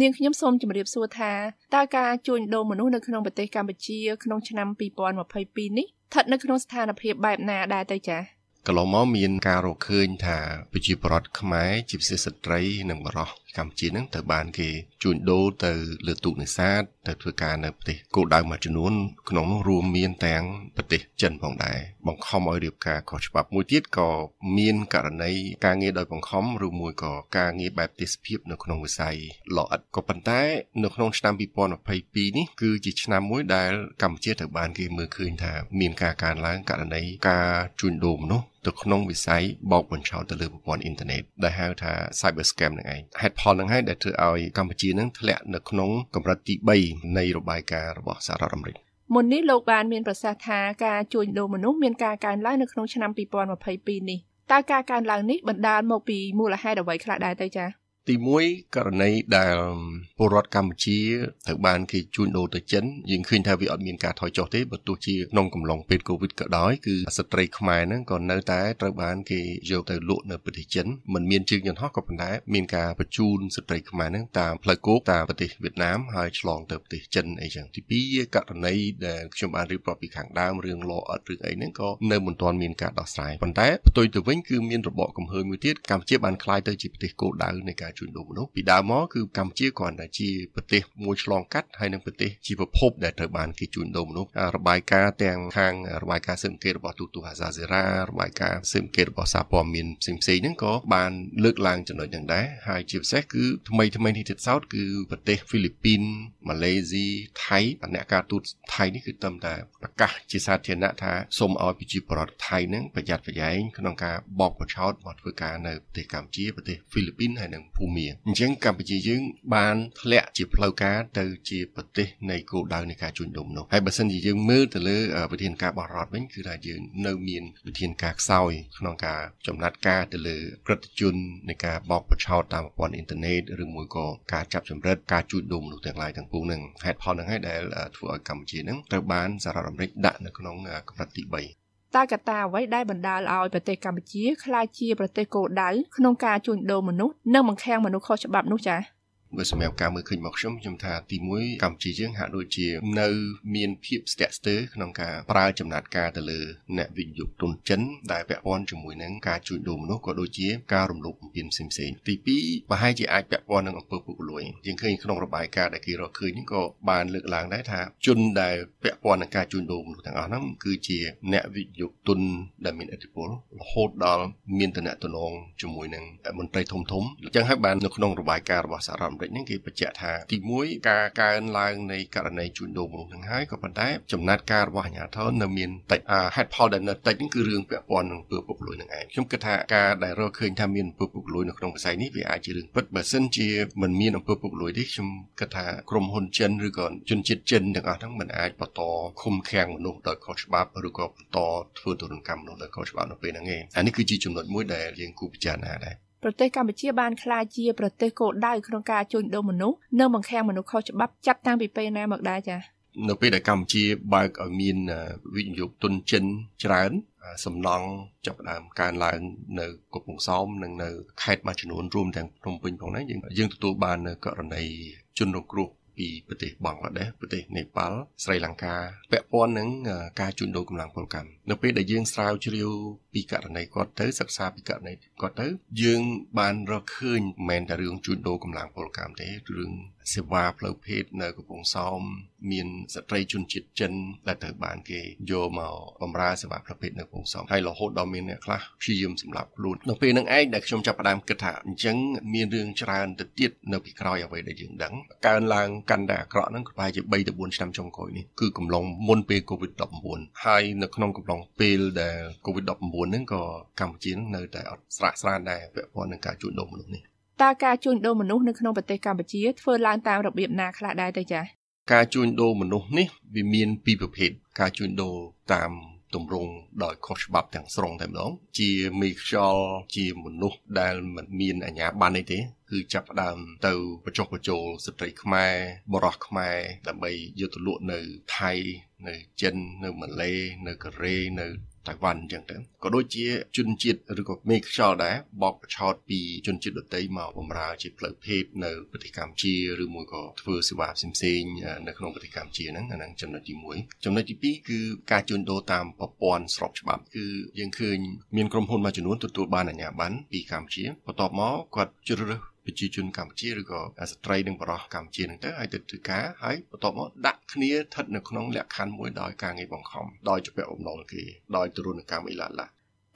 នាងខ្ញុំសូមជម្រាបសួរថាតើការជួញដូរមនុស្សនៅក្នុងប្រទេសកម្ពុជាក្នុងឆ្នាំ2022នេះស្ថិតនៅក្នុងស្ថានភាពបែបណាដែរទៅចា៎កន្លងមកមានការរកឃើញថាប្រជាពលរដ្ឋខ្មែរជាពិសេសស្ត្រីនិងបរិសុទ្ធ កម្ពុជានឹងត្រូវបានគេជួញដូរទៅលើទូកនេសាទទៅធ្វើការនៅប្រទេសគោលដៅមួយចំនួនក្នុងនោះរួមមានទាំងប្រទេសចិនផងដែរបង្ខំឲ្យរៀបការខុសច្បាប់មួយទៀតក៏មានករណីការងារដោយបង្ខំឬមួយក៏ការងារបែបទេសភាពនៅក្នុងវិស័យលអិតក៏ប៉ុន្តែនៅក្នុងឆ្នាំ2022នេះគឺជាឆ្នាំមួយដែលកម្ពុជាត្រូវបានគេមើលឃើញថាមានការកើនឡើងករណីការជួញដូរមនុស្ស ទៅក្នុងវិស័យបោកបញ្ឆោតទៅលើប្រព័ន្ធអ៊ីនធឺណិតដែលហៅថា cyber scam នឹងឯងហេតុផលនឹងហើយដែលធ្វើឲ្យកម្ពុជានឹងធ្លាក់នៅក្នុងកម្រិតទី3នៃរបាយការណ៍របស់សហរដ្ឋអាមេរិកមុននេះលោកបានមានប្រសាសន៍ថាការជួញដូរមនុស្សមានការកើនឡើងនៅក្នុងឆ្នាំ2022នេះតើការកើនឡើងនេះបណ្ដាលមកពីមូលហេតុអ្វីខ្លះដែរទៅចា៎ ទី1ករណីដែលពលរដ្ឋកម្ពុជាត្រូវបានគេជួញដូរទៅចិនយើងឃើញថាវាអត់មានការថយចុះទេបើទោះជាក្នុងកំឡុងពេលកូវីដក៏ដោយគឺស្ត្រីខ្មែរហ្នឹងក៏នៅតែត្រូវបានគេយកទៅលក់នៅប្រទេសចិនមិនមានជើងយន្តហោះក៏ប៉ុន្តែមានការបញ្ជូនស្ត្រីខ្មែរហ្នឹងតាមផ្លូវគោកតាមប្រទេសវៀតណាមហើយឆ្លងទៅប្រទេសចិនអីចឹងទី2ករណីដែលខ្ញុំបានរៀបរាប់ពីខាងដើមរឿងលអត់រឿងអីហ្នឹងក៏នៅមិនទាន់មានការដោះស្រាយប៉ុន្តែផ្ទុយទៅវិញគឺមានរបបកំហើញមួយទៀតកម្ពុជាបានក្លាយទៅជាប្រទេសគោលដៅនៃការជួញដូរមនុស្សពីដើមមកគឺកម្ពុជាគ្រាន់តែជាប្រទេសមួយឆ្លងកាត់ហើយនិងប្រទេសជាប្រភពដែលត្រូវបានគេជួញដូរមនុស្សរបាយការណ៍ទាំងខាងរបាយការណ៍ស៊ើបអង្កេតរបស់ទូតទូអាសាសេរ៉ារបាយការណ៍ស៊ើបអង្កេតរបស់សារព័ត៌មានផ្សេងផ្សេងហ្នឹងក៏បានលើកឡើងចំណុចហ្នឹងដែរហើយជាពិសេសគឺថ្មីថ្មីនេះទៀតសោតគឺប្រទេសហ្វីលីពីនម៉ាឡេស៊ីថៃអ្នកការទូតថៃនេះគឺត្រឹមតែប្រកាសជាសាធារណៈថាសូមឲ្យប្រជាពលរដ្ឋថៃហ្នឹងប្រយ័ត្នប្រយែងក្នុងការបោកបញ្ឆោតមកធ្វើការនៅប្រទេសកម្ពុជាប្រទេសហ្វីលីពីនហើយនិងភូមាអញ្ចឹងកម្ពុជាយើងបានធ្លាក់ជាផ្លូវការទៅជាប្រទេសនៃគោលដៅនៃការជួញដូរមនុស្សហើយបើសិនជាយើងមើលទៅលើវិធានការបោះរដ្ឋវិញគឺថាយើងនៅមានវិធានការខ្សោយក្នុងការចំណាត់ការទៅលើក្រឹតជននៃការបោកបញ្ឆោតតាមប្រព័ន្ធអ៊ីនធឺណិតឬមួយក៏ការចាប់ចម្រិតការជួញដូរមនុស្សទាំងឡាយទាំងពួងហ្នឹងហេតុផលហ្នឹងហើយដែលធ្វើឲ្យកម្ពុជាហ្នឹងត្រូវបានសហរដ្ឋអាមេរិកដាក់នៅក្នុងកម្រិតទី3 តើកត្តាអ្វីដែលបណ្ដាលឲ្យប្រទេសកម្ពុជាក្លាយជាប្រទេសគោលដៅក្នុងការជួញដូរមនុស្សនិងបង្ខាំងមនុស្សខុសច្បាប់នោះចា៎ បើសម្រាប់ការមើលឃើញមកខ្ញុំខ្ញុំថាទី1កម្ពុជាយើងហាក់ដូចជានៅមានភាពស្ទាក់ស្ទើរក្នុងការប្រើចំណាត់ការទៅលើអ្នកវិនិយោគទុនចិនដែលពាក់ព័ន្ធជាមួយនឹងការជួញដូរមនុស្សក៏ដូចជាការរំលោភបំពានផ្សេងផ្សេងទី2ប្រហែលជាអាចពាក់ព័ន្ធនឹងអំពើពុករលួយយើងឃើញក្នុងរបាយការណ៍ដែលគេរកឃើញក៏បានលើកឡើងដែរថាជនដែលពាក់ព័ន្ធនឹងការជួញដូរមនុស្សទាំងអស់ហ្នឹងគឺជាអ្នកវិនិយោគទុនដែលមានឥទ្ធិពលរហូតដល់មានតំណែងជាមួយនឹងមន្ត្រីធំធំអញ្ចឹងហើយបាននៅក្នុងរបាយការណ៍របស់សហរដ្ឋអាមេរិកហ្នឹងគេបញ្ជាក់ថាទី1ការកើនឡើងនៃករណីជួញដូរមនុស្សហ្នឹងហើយក៏ប៉ុន្តែចំណាត់ការរបស់អាជ្ញាធរនៅមានតិចហេតុផលដែលនៅតិចហ្នឹងគឺរឿងពាក់ព័ន្ធនឹងពើពុករលួយនឹងឯងខ្ញុំគិតថាការដែលរកឃើញថាមានពើពុករលួយនៅក្នុងវិស័យនេះវាអាចជារឿងពិតបើសិនជាមិនមានអំពើពុករលួយទេខ្ញុំគិតថាក្រុមហ៊ុនចិនឬក៏ជនជាតិចិនទាំងអស់ហ្នឹងមិនអាចបន្តឃុំឃាំងមនុស្សដោយខុសច្បាប់ឬក៏បន្តធ្វើទរណកម្មមនុស្សដោយខុសច្បាប់នៅពេលហ្នឹងឯងអានេះគឺជាចំណុចមួយដែលយើងគួរពិចារណាដែរ ប្រទេសកម្ពុជាបានក្លាយជាប្រទេសគោលដៅក្នុងការជួញដូរមនុស្សនិងបង្ខាំងមនុស្សខុសច្បាប់ចាប់តាំងពីពេលណាមកដែរចា៎នៅពេលដែលកម្ពុជាបើកឲ្យមានវិនិយោគទុនចិនច្រើនសំណង់ចាប់ផ្ដើមកើនឡើងនៅកំពង់សោមនិងនៅខេត្តមួយចំនួនរួមទាំងភ្នំពេញផងដែរយើងយើងទទួលបានករណីជនរងគ្រោះពីប្រទេសបង់ក្លាដេសប្រទេសនេប៉ាល់ស្រីលង្កាពាក់ព័ន្ធនឹងការជួញដូរកម្លាំងពលកម្មនៅពេលដែលយើងស្រាវជ្រាវ ពីករណីគាត់ទៅសិក្សាពីករណីគាត់ទៅយើងបានរកឃើញមិនមែនតែរឿងជួញដូរកម្លាំងពលកម្មទេរឿងសេវាផ្លូវភេទនៅកំពង់សោមមានស្ត្រីជនជាតិចិនដែលត្រូវបានគេយកមកបម្រើសេវាផ្លូវភេទនៅកំពង់សោមហើយរហូតដល់មានអ្នកខ្លះព្យាយាមសម្លាប់ខ្លួននៅពេលនឹងឯងដែលខ្ញុំចាប់ផ្ដើមគិតថាអញ្ចឹងមានរឿងច្រើនទៅទៀតនៅពីក្រោយអ្វីដែលយើងដឹងកើនឡើងកាន់តែអាក្រក់ហ្នឹងប្រហែលជា3ទៅ4ឆ្នាំចុងក្រោយនេះគឺកំឡុងមុនពេល COVID-19 ហើយនៅក្នុងកំឡុងពេលដែល COVID-19 ហ្នឹងក៏កម្ពុជានៅតែអត់ស្រាកស្រានដែរពាក់ព័ន្ធនឹងការជួញដូរមនុស្សនេះតើការជួញដូរមនុស្សនៅក្នុងប្រទេសកម្ពុជាធ្វើឡើងតាមរបៀបណាខ្លះដែរទៅចា៎ការជួញដូរមនុស្សនេះវាមានពីរប្រភេទការជួញដូរតាមទម្រង់ដោយខុសច្បាប់ទាំងស្រុងតែម្ដងជាមីខ្យល់ជាមនុស្សដែលមិនមានអាជ្ញាប័ណ្ណអីទេ គឺចាប់ផ្ដើមទៅបញ្ចុះបញ្ចូលស្ត្រីខ្មែរបរោះខ្មែរដើម្បីយកទៅលក់នៅថៃនៅចិននៅម៉ាឡេនៅកូរ៉េនៅតៃវ៉ាន់អញ្ចឹងទៅក៏ដូចជាជនជាតិឬក៏មេខ្យល់ដែរបកប្រឆោតពីជនជាតិដទៃមកបម្រើជាផ្លូវភេទនៅប្រទេសកម្ពុជាឬមួយក៏ធ្វើសេវាផ្សេងៗនៅក្នុងប្រទេសកម្ពុជាហ្នឹងអាហ្នឹងចំណុចទី1ចំណុចទី2គឺការជួញដូរតាមប្រព័ន្ធស្របច្បាប់គឺយើងឃើញមានក្រុមហ៊ុនមួយចំនួនទទួលបានអាជ្ញាប័ណ្ណពីកម្ពុជាបន្ទាប់មកគាត់ជ្រើសរើសប្រជាជនកម្ពុជាឬក៏ស្ត្រីនិងបរិសកម្ពុជានឹងទៅឲ្យទៅធ្វើការហើយបន្ទាប់មកដាក់គ្នាស្ថិតនៅក្នុងលក្ខខណ្ឌមួយដោយការងារបង្ខំដោយជាពាក់បំណុលគេដោយទរណកម្មអីឡាឡា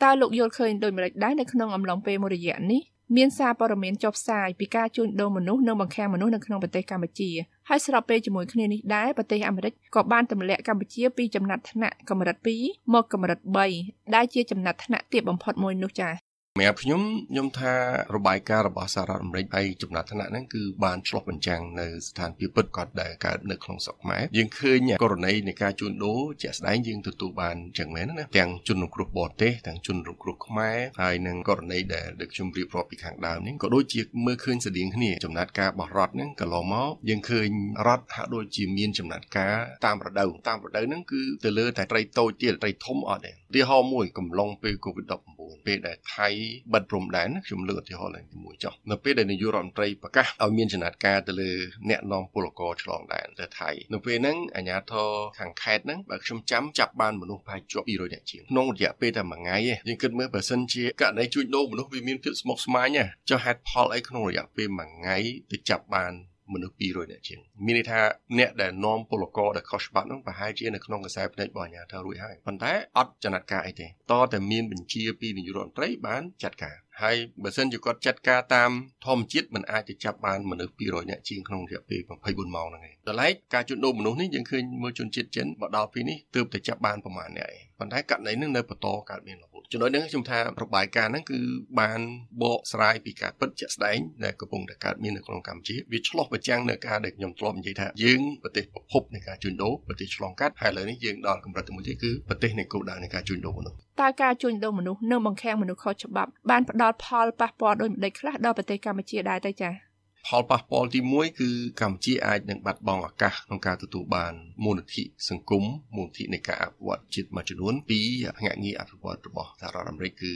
តើលោកយល់ឃើញដូចម្តេចដែរនៅក្នុងអំឡុងពេលមួយរយៈនេះមានសារព័ត៌មានចុះផ្សាយពីការជួញដូរមនុស្សនិងបង្ខាំងមនុស្សនៅក្នុងប្រទេសកម្ពុជាហើយស្របពេលជាមួយគ្នានេះដែរប្រទេសអាមេរិកក៏បានទម្លាក់កម្ពុជាពីចំណាត់ថ្នាក់កម្រិត2មកកម្រិត3ដែលជាចំណាត់ថ្នាក់ទាបបំផុតមួយនោះចា៎ សម្រាប់ខ្ញុំខ្ញុំថារបាយការណ៍របស់សហរដ្ឋអាមេរិកហើយចំណាត់ថ្នាក់ហ្នឹងគឺបានឆ្លុះបញ្ចាំងនៅស្ថានភាពពិតគាត់ដែលកើតនៅក្នុងស្រុកខ្មែរយើងឃើញករណីនៃការជួញដូរជាក់ស្ដែងយើងទទួលបានចឹងមែនណាទាំងជនរងគ្រោះបរទេសទាំងជនរងគ្រោះខ្មែរហើយនឹងករណីដែលដែលខ្ញុំរៀបរាប់ពីខាងដើមនេះក៏ដូចជាមើលឃើញស្តៀងគ្នាចំណាត់ការបោះរដ្ឋហ្នឹងកន្លងមកយើងឃើញរដ្ឋហាក់ដូចជាមានចំណាត់ការតាមរដូវតាមរដូវហ្នឹងគឺទៅលើតែត្រីតូចទៀតត្រីធំអត់ទេឧទាហរណ៍មួយកំឡុងពេល COVID-19 ពេលដែលថៃបិទព្រំដែនខ្ញុំលើកឧទាហរណ៍ឡើងទីមួយចុះនៅពេលដែលនាយករដ្ឋមន្ត្រីប្រកាសឲ្យមានចំណាត់ការទៅលើអ្នកនាំពលករឆ្លងដែនទៅថៃនៅពេលហ្នឹងអាជ្ញាធរខាងខេត្តហ្នឹងបើខ្ញុំចាំចាប់បានមនុស្សប្រហែលជាប់200នាក់ជាងក្នុងរយៈពេលតែមួយថ្ងៃឯងយើងគិតមើលបើសិនជាករណីជួញដូរមនុស្សវាមានភាពស្មុគស្មាញចុះហេតុផលអីក្នុងរយៈពេលមួយថ្ងៃទៅចាប់បាន មនុស្ស200នាក់ជាងមានន័យថាអ្នកដែលនាំពលករដែលខុសច្បាប់នោះប្រហែលជានៅក្នុងខ្សែភ្នែករបស់អាជ្ញាធររួចហើយប៉ុន្តែអត់ចំណាត់ការអីទេតតែមានបញ្ជាពីនាយករដ្ឋមន្ត្រីបានចាត់ការហើយបើសិនជាគាត់ចាត់ការតាមធម្មជាតិมันអាចទៅចាប់បានមនុស្ស200នាក់ជាងក្នុងរយៈពេល24ម៉ោងហ្នឹងឯងដល់ឡែកការជួញដូរមនុស្សនេះយើងឃើញមើលជនជាតិចិនមកដល់ពេលនេះទើបតែចាប់បានប្រមាណអ្នកឯងប៉ុន្តែករណីហ្នឹងនៅបន្តកើតមានរហូត ចំណុចហ្នឹងខ្ញុំថារបាយការណ៍ហ្នឹងគឺបានបកស្រាយពីការពិតជាក់ស្ដែងដែលកំពុងតែកើតមាននៅក្នុងកម្ពុជាវាឆ្លោះប្រចាំងនៅការដែលខ្ញុំធ្លាប់និយាយថាយើងប្រទេសប្រភពនៃការជួញដូរប្រទេសឆ្លងកាត់ហើយឥឡូវនេះយើងដល់កម្រិតទីមួយទៀតគឺប្រទេសនៃគោលដៅនៃការជួញដូរមនុស្សតើការជួញដូរមនុស្សនិងបង្ខាំងមនុស្សខុសច្បាប់បានផ្ដល់ផលប៉ះពាល់ដូចម្តេចខ្លះដល់ប្រទេសកម្ពុជាដែរទៅចា៎ ផលប៉ះពាល់ទី1គឺកម្ពុជាអាចនឹងបាត់បង់ឱកាសក្នុងការទទួលបានមូលនិធិសង្គមមូលនិធិនៃការអភិវឌ្ឍជាតិមួយចំនួនពីភ្នាក់ងារអភិវឌ្ឍរបស់សហរដ្ឋអាមេរិកគឺ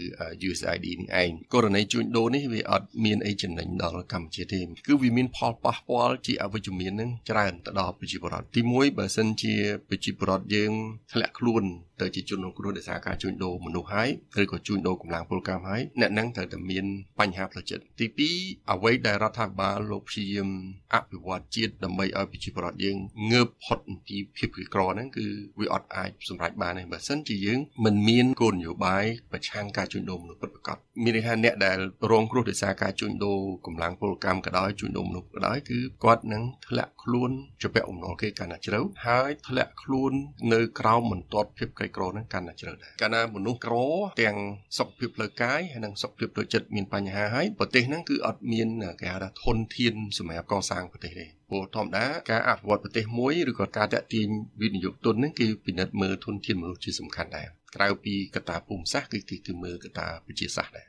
USAID នេះឯងករណីជួញដូរនេះវាអត់មានអីចំណេញដល់កម្ពុជាទេគឺវាមានផលប៉ះពាល់ជាអវិជ្ជមាននឹងច្រើនទៅដល់ប្រជាពលរដ្ឋទី1បើសិនជាប្រជាពលរដ្ឋយើងធ្លាក់ខ្លួនទៅជាជនរងគ្រោះដោយសារការជួញដូរមនុស្សហើយឬក៏ជួញដូរកម្លាំងពលកម្មហើយអ្នកនឹងត្រូវតែមានបញ្ហាផ្លូវចិត្តទី2អ្វីដែលរដ្ឋាភិបាលលោកព្យាយាមអភិវឌ្ឍជាតិដើម្បីឲ្យប្រជាពលរដ្ឋយើងងើបផុតពីភាពក្រីក្រហ្នឹងគឺវាអត់អាចសម្រេចបានទេបើសិនជាយើងមិនមានគោលនយោបាយប្រឆាំងការជួញដូរមនុស្សពិតប្រាកដមានន័យថាអ្នកដែលរងគ្រោះដោយសារការជួញដូរកម្លាំងពលកម្មក៏ដោយជួញដូរមនុស្សក៏ដោយគឺគាត់នឹងធ្លាក់ខ្លួនជាពាក់អំណរគេកាន់តែជ្រៅហើយធ្លាក់ខ្លួននៅក្រោមបន្ទាត់ភាពក្រីក្រហ្នឹងកាន់តែជ្រៅដែរកាលណាមនុស្សក្រទាំងសុខភាពផ្លូវកាយហើយនិងសុខភាពផ្លូវចិត្តមានបញ្ហាហើយប្រទេសហ្នឹងគឺអត់មានគេហៅថាធនធានសម្រាប់កសាងប្រទេសទេព្រោះធម្មតាការអភិវឌ្ឍប្រទេសមួយឬក៏ការតាក់ទាញវិនិយោគទុនហ្នឹងគឺពិនិត្យមើលធនធានមនុស្សជាសំខាន់ដែរក្រៅពីកត្តាភូមិសាស្ត្រគឺគេគឺមើលកត្តាវិទ្យាសាស្ត្រដែរ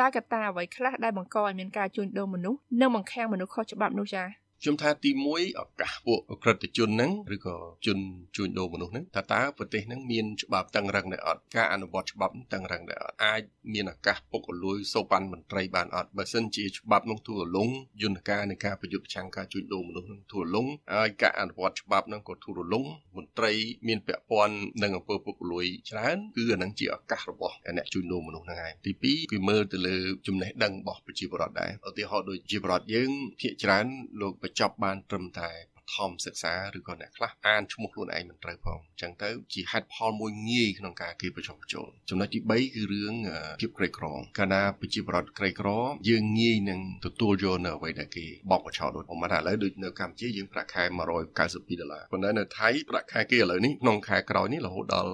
តើកត្តាអ្វីខ្លះដែលបង្កឲ្យមានការជួញដូរមនុស្សនិងបង្ខាំងមនុស្សខុសច្បាប់នោះចា៎ ខ្ញុំថាទី1ឱកាសពួកក្រិតជនហ្នឹងឬក៏ជនជួញដូរមនុស្សហ្នឹងថាតើប្រទេសហ្នឹងមានច្បាប់តឹងរឹងដែរអត់ការអនុវត្តច្បាប់តឹងរឹងដែរអត់អាចមានឱកាសពុករលួយសូប៉ាន់មន្ត្រីបានអត់បើសិនជាច្បាប់នោះទូរលងយន្តការនៃការប្រយុទ្ធប្រឆាំងការជួញដូរមនុស្សហ្នឹងទូរលងហើយការអនុវត្តច្បាប់ហ្នឹងក៏ទូរលងមន្ត្រីមានពាក់ព័ន្ធនឹងអំពើពុករលួយច្រើនគឺអានឹងជាឱកាសរបស់អ្នកជួញដូរមនុស្សហ្នឹងហើយទី2គឺមើលទៅលើចំណេះដឹងរបស់ប្រជាពលរដ្ឋដែរឧទាហរណ៍ដូចជាពលរដ្ឋយើងភាគច្រើនលោកបញ្ចប់បានត្រឹមតែ ធម្មសិក្សាឬក៏អ្នកខ្លះអានឈ្មោះខ្លួនឯងមិនត្រូវផងអញ្ចឹងទៅជាហេតុផលមួយងាយក្នុងការគេប្រជុំបញ្ចូលចំណុចទី3គឺរឿងភាពក្រីក្រកាលណាប្រជាប្រដ្ឋក្រីក្រយើងងាយនឹងទទួលយកនៅអ្វីដែលគេបោកបញ្ឆោតដូចผมថាឥឡូវដូចនៅកម្ពុជាយើងប្រាក់ខែ192ដុល្លារប៉ុន្តែនៅថៃប្រាក់ខែគេឥឡូវនេះក្នុងខែក្រោយនេះរហូតដល់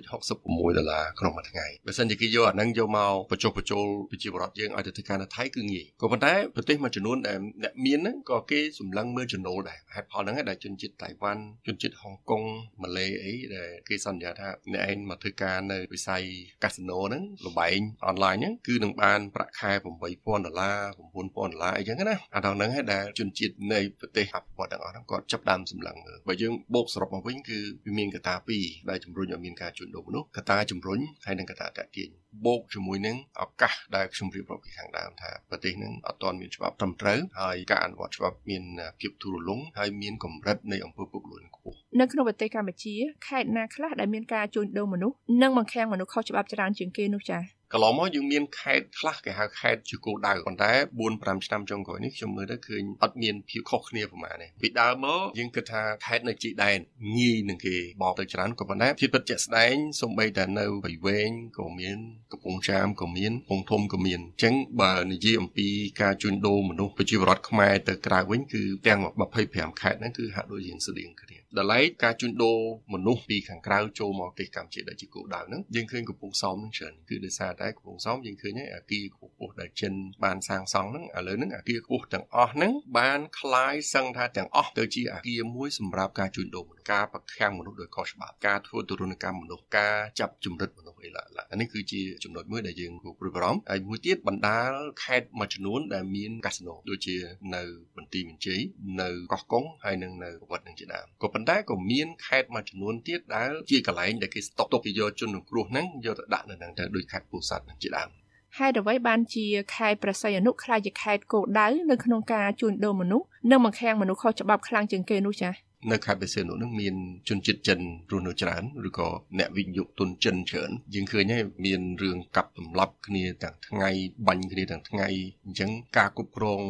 9.66ដុល្លារក្នុងមួយថ្ងៃបើសិនជាគេយកអាហ្នឹងយកមកបញ្ចុះបញ្ចូលប្រជាពលរដ្ឋយើងឲ្យទៅធ្វើការនៅថៃគឺងាយក៏ប៉ុន្តែប្រទេសមួយចំនួនដែលអ្នកមានហ្នឹងក៏គេសម្លឹងមើលចំណូលដែរហេតុផលហ្នឹងដែលជនជាតិតៃវ៉ាន់ជនជាតិហុងកុងម៉ាឡេអីដែលគេសន្យាថាអ្នកឯងមកធ្វើការនៅវិស័យកាស៊ីណូហ្នឹងលបែងអនឡាញហ្នឹងគឺនឹងបានប្រាក់ខែ8000ដុល្លារ9000ដុល្លារអីចឹងណាអាដល់ហ្នឹងឯងដែលជនជាតិនៃប្រទេសអភិវឌ្ឍទាំងអស់ហ្នឹងគាត់ចាប់ដើមសម្លឹងមើលបើយើងបូកសរុបមកវិញគឺវាមានកត្តាពីរដែលជំរុញឲ្យមានការជួញដូរមនុស្សកត្តាជំរុញហើយនិងកត្តាតាក់ទាញ បូកជាមួយនឹងឱកាសដែលខ្ញុំរៀបរាប់ពីខាងដើមថាប្រទេសនឹងអត់ទាន់មានច្បាប់ត្រឹមត្រូវហើយការអនុវត្តច្បាប់មានភាពទូរលំហើយមានកម្រិតនៃអំពើពុករលួយខ្ពស់នៅក្នុងប្រទេសកម្ពុជាខេត្តណាខ្លះដែលមានការជួញដូរមនុស្សនិងបង្ខាំងមនុស្សខុសច្បាប់ច្រើនជាងគេនោះចា៎ កន្លងមកយើងមានខេត្តខ្លះគេហៅខេត្តជាគោលដៅប៉ុន្តែ4 5ឆ្នាំចុងក្រោយនេះខ្ញុំមើលទៅឃើញអត់មានភាពខុសគ្នាប្រហែលទេពីដើមមកយើងគិតថាខេត្តនៅជីដែនងាយនឹងគេបកទៅច្រើនក៏ប៉ុន្តែភាពពិតជាក់ស្ដែងសំបីតែនៅបៃវែងក៏មានកំពង់ចាមក៏មានពងធំក៏មានអញ្ចឹងបើនិយាយអំពីការជួញដូរមនុស្សប្រជាពលរដ្ឋខ្មែរទៅក្រៅវិញគឺទាំង25ខេត្តហ្នឹងគឺហាក់ដូចជាស្តៀងគ្នាដល់ឡែកការជួញដូរមនុស្សពីខាងក្រៅចូលមកប្រទេសកម្ពុជាដែលជាគោលដៅហ្នឹងយើងឃើញកំពង់សោមហ្នឹងច្រើនគឺដោយសារតែកំពង់សោមយើងឃើញអាគារខ្ពស់ៗដែលចិនបានសាងសង់ហ្នឹងឥឡូវហ្នឹងអាគារខ្ពស់ទាំងអស់ហ្នឹងបានคล้ายសឹងថាទាំងអស់ទៅជាអាគារមួយសម្រាប់ការជួញដូរមនុស្សការប្រខាំងមនុស្សដោយខុសច្បាប់ការធ្វើទរណកម្មមនុស្សការចាប់ជំរិតមនុស្សអីឡាអានេះគឺជាចំណុចមួយដែលយើងគួរព្រួយបារម្ភហើយមួយទៀតបណ្ដាលខេត្តមួយចំនួនដែលមានកាស៊ីណូដូចជានៅបន្ ទាយមានជ័យនៅកោះកុងហើយនិងនៅប្រវត្តិនឹងជាដើមក៏ប៉ុន្តែក៏មានខេត្តមួយចំនួនទៀតដែលជាកន្លែងដែលគេស្តុកទុកគេយកជនរងគ្រោះហ្នឹងយកទៅដាក់នៅហ្នឹងទៅដូចខេត្តពោធិ៍សាត់នឹងជាដើមហេតុអ្វីបានជាខេត្តប្រស័យអនុខ្លាចជាខេត្តគោលដៅនៅក្នុងការជួញដូរមនុស្សនិងបង្ខាំងមនុស្សខុសច្បាប់ខ្លាំងជាងគេនោះចា៎ នៅខេត្តបេសេនុនឹងមានជនជាតិចិនរស់នៅច្រើនឬក៏អ្នកវិនិយោគទុនចិនច្រើនយើងឃើញហើយមានរឿងកាប់សម្លាប់គ្នាទាំងថ្ងៃបាញ់គ្នាទាំងថ្ងៃអញ្ចឹងការគ្រប់គ្រង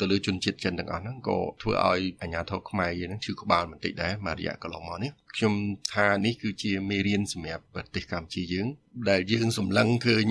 ទៅលើជនជាតិចិនទាំងអស់ហ្នឹងក៏ធ្វើឲ្យអាជ្ញាធរខ្មែរយើងហ្នឹងឈឺក្បាលបន្តិចដែរមួយរយៈកន្លងមកនេះខ្ញុំថានេះគឺជាមេរៀនសម្រាប់ប្រទេសកម្ពុជាយើង ដែលយើងសម្លឹងឃើញ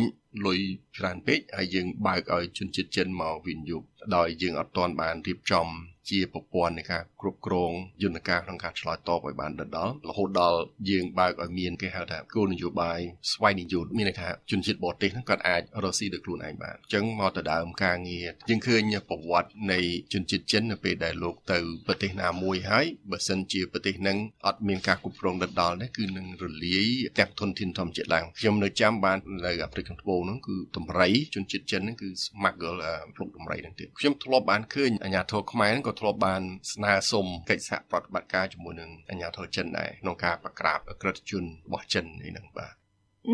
លុយច្រើនពេកហើយយើងបើកឲ្យជនជាតិចិនមកវិនិយោគដោយយើងអត់ទាន់បានរៀបចំជាប្រព័ន្ធនៃការគ្រប់គ្រងយន្តការក្នុងការឆ្លើយតបឲ្យបានដដល់រហូតដល់យើងបើកឲ្យមានគេហៅថាគោលនយោបាយស្វ័យនិយោជមានន័យថាជនជាតិបរទេសហ្នឹងគាត់អាចរកស៊ីដោយខ្លួនឯងបានអញ្ចឹងមកទៅដើមការងារយើងឃើញប្រវត្តិនៃជនជាតិចិននៅពេលដែលលោកទៅប្រទេសណាមួយហើយបើសិនជាប្រទេសហ្នឹងអត់មានការគ្រប់គ្រងដដល់ទេគឺនឹងរលាយទាំងធនធានធម្មជាតិឡើងខ្ញុំនៅចាំបាននៅអាហ្វ្រិកខាងត្បូងហ្នឹងគឺតម្រៃជនជាតិចិនហ្នឹងគឺ smuggle ភ្លុកតម្រៃហ្នឹងទៀតខ្ញុំធ្លាប់បានឃើញអាញាធរខ្មែរហ្នឹងក៏ធ្លាប់បានស្នើសុំកិច្ចសហប្រតិបត្តិការជាមួយនឹងអាជ្ញាធរចិនដែរក្នុងការប្រក្រាបក្រិតជនរបស់ចិននេះនឹងបាទ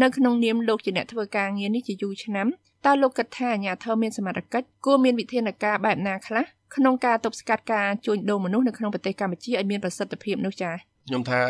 នៅក្នុងនាមលោកជាអ្នកធ្វើការងារនេះជាយូរឆ្នាំតើលោកគិតថាអាជ្ញាធរមានសមត្ថកិច្ចគួរមានវិធានការបែបណាខ្លះក្នុងការទប់ស្កាត់ការជួញដូរមនុស្សនៅក្នុងប្រទេសកម្ពុជាឲ្យមានប្រសិទ្ធភាពនោះចា៎ ខ្ញុំថា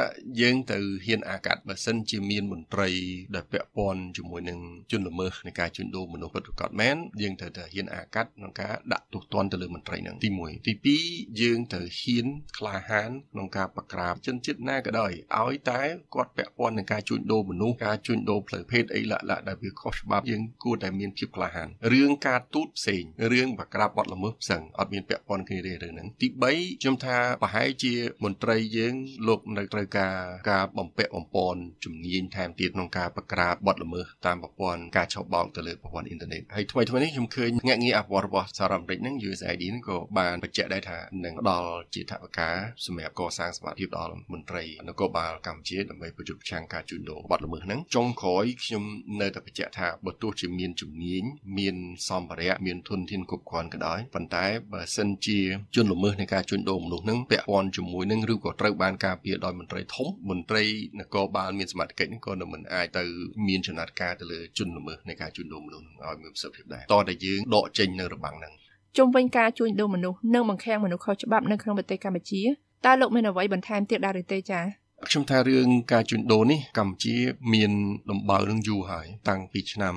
យើងទៅហ៊ានអាកាត់បើសិនជាមានមន្ត្រីដែលពាក់ព័ន្ធជាមួយនឹងជនល្មើសនៃការជួញដូរមនុស្សពិតប្រាកដមែនយើងត្រូវតែហ៊ានអាកាត់ក្នុងការដាក់ទោសទណ្ឌទៅលើមន្ត្រីហ្នឹងទី1ទី2យើងត្រូវហ៊ានក្លាហានក្នុងការប្រក្រាបជនជាតិណាក៏ដោយឲ្យតែគាត់ពាក់ព័ន្ធនឹងការជួញដូរមនុស្សការជួញដូរផ្លូវភេទអីឡាក់ឡាក់ដែលវាខុសច្បាប់យើងគួរតែមានភាពក្លាហានរឿងការទូតផ្សេងរឿងប្រក្រាបបទល្មើសផ្សេងអត់មានពាក់ព័ន្ធគ្នាទេរឿងហ្នឹងទី3ខ្ញុំថាប្រហែលជាមន្ត្រីយើងលោកនៅត្រូវការការបំពាក់បំពន់ជំនាញថែមទៀតក្នុងការបង្ក្រាបបទល្មើសតាមប្រព័ន្ធការឆបោកទៅលើប្រព័ន្ធអ៊ីនធឺណិតហើយថ្មីថ្មីនេះខ្ញុំឃើញងាក់ងារអភិវឌ្ឍរបស់សហរដ្ឋអាមេរិកហ្នឹង USAID ហ្នឹងក៏បានបញ្ជាក់ដែរថានឹងផ្ដល់ជាថវិកាសម្រាប់កសាងសមត្ថភាពដល់មន្ត្រីនគរបាលកម្ពុជាដើម្បីប្រយុទ្ធប្រឆាំងការជួញដូរបទល្មើសហ្នឹងចុងក្រោយខ្ញុំនៅតែបញ្ជាក់ថាបើទោះជាមានជំនាញមានសម្ភារៈមានធនធានគ្រប់គ្រាន់ក៏ដោយប៉ុន្តែបើសិនជាជនល្មើសនៃការជួញដូរមនុស្សហ្នឹងពាក់ព័ន្ធជាមួយនឹងឬក៏ត្រូវបានការពារដោយមន្ត្រីធំមន្ត្រីនគរបាលមានសមត្ថកិច្ចហ្នឹងក៏នឹងមិនអាចទៅមានចំណាត់ការទៅលើជនល្មើសនៃការជួញដូរមនុស្សឲ្យមានប្រសិទ្ធភាពដែរតោះតែយើងដកចេញនៅរបាំងហ្នឹងជុំវិញការជួញដូរមនុស្សនិងបង្ខាំងមនុស្សខុសច្បាប់នៅក្នុងប្រទេសកម្ពុជាតើលោកមានអ្វីបន្ថែមទៀតដែរឬទេចា៎ខ្ញុំថារឿងការជួញដូរនេះកម្ពុជាមានដំបៅនឹងយូរហើយតាំងពីឆ្នាំ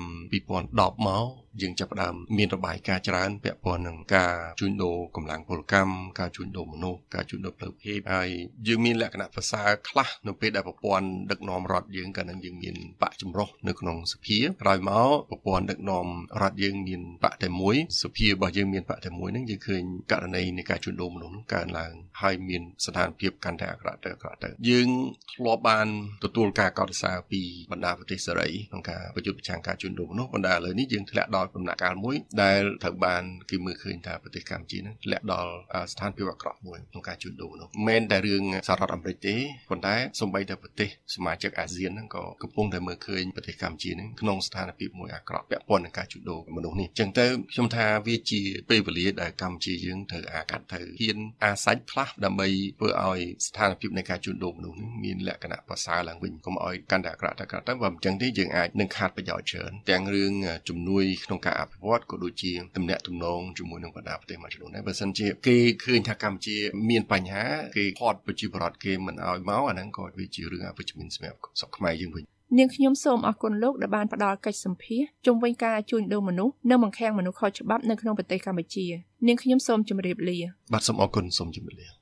2010មក យើងចាប់ផ្ដើមមានរបាយការណ៍ច្រើនពាក់ព័ន្ធនឹងការជួញដូរកម្លាំងពលកម្មការជួញដូរមនុស្សការជួញដូរផ្លូវភេទហើយយើងមានលក្ខណៈភាសាខ្លះនៅពេលដែលប្រព័ន្ធដឹកនាំរដ្ឋយើងកាលនឹងយើងមានបកចម្រុះនៅក្នុងសភាក្រោយមកប្រព័ន្ធដឹកនាំរដ្ឋយើងមានបកតែមួយសភារបស់យើងមានបកតែមួយហ្នឹងយើងឃើញករណីនៃការជួញដូរមនុស្សកើនឡើងហើយមានស្ថានភាពកាន់តែអាក្រក់ទៅអាក្រក់ទៅយើងធ្លាប់បានទទួលការកោតសរសើរពីបណ្ដាប្រទេសសេរីក្នុងការប្រយុទ្ធប្រឆាំងការជួញដូរមនុស្សបណ្ដាឥឡូវនេះយើងធ្លាក់ដល់ដំណាក់កាលមួយដែលត្រូវបានគេមើលឃើញថាប្រទេសកម្ពុជានឹងធ្លាក់ដល់ស្ថានភាពអាក្រក់មួយក្នុងការជួញដូរនោះមិនមែនតែរឿងសហរដ្ឋអាមេរិកទេប៉ុន្តែសូម្បីតែប្រទេសសមាជិកអាស៊ានហ្នឹងក៏កំពុងតែមើលឃើញប្រទេសកម្ពុជានឹងក្នុងស្ថានភាពមួយអាក្រក់ពាក់ព័ន្ធនឹងការជួញដូរមនុស្សនេះអញ្ចឹងទៅខ្ញុំថាវាជាពេលវេលាដែលកម្ពុជាយើងត្រូវអាកាត់ត្រូវហ៊ានអាសាច់ផ្លាស់ដើម្បីធ្វើឲ្យស្ថានភាពនៃការជួញដូរមនុស្សនេះមានលក្ខណៈប្រសើរឡើងវិញកុំឲ្យកាន់តែអាក្រក់តែអាក្រក់ទៅបើមិនអញ្ចឹងទេយើងអាចនឹងខាតប្រយោជន៍ច្រើនទាំងរឿងជំនួយក្នុងការអភិវឌ្ឍក៏ដូចជាទំនាក់ទំនងជាមួយនឹងបណ្ដាប្រទេសមួយចំនួនដែរបើសិនជាគេឃើញថាកម្ពុជាមានបញ្ហាគេផាត់ប្រជាពលរដ្ឋគេមិនឲ្យមកអាហ្នឹងក៏វាជារឿងអវិជ្ជមានសម្រាប់ស្រុកខ្មែរយើងវិញនាងខ្ញុំសូមអរគុណលោកដែលបានផ្ដល់កិច្ចសម្ភារជុំវិញការជួញដូរមនុស្សនិងបង្ខាំងមនុស្សខុសច្បាប់នៅក្នុងប្រទេសកម្ពុជានាងខ្ញុំសូមជម្រាបលាបាទសូមអរគុណសូមជម្រាបលា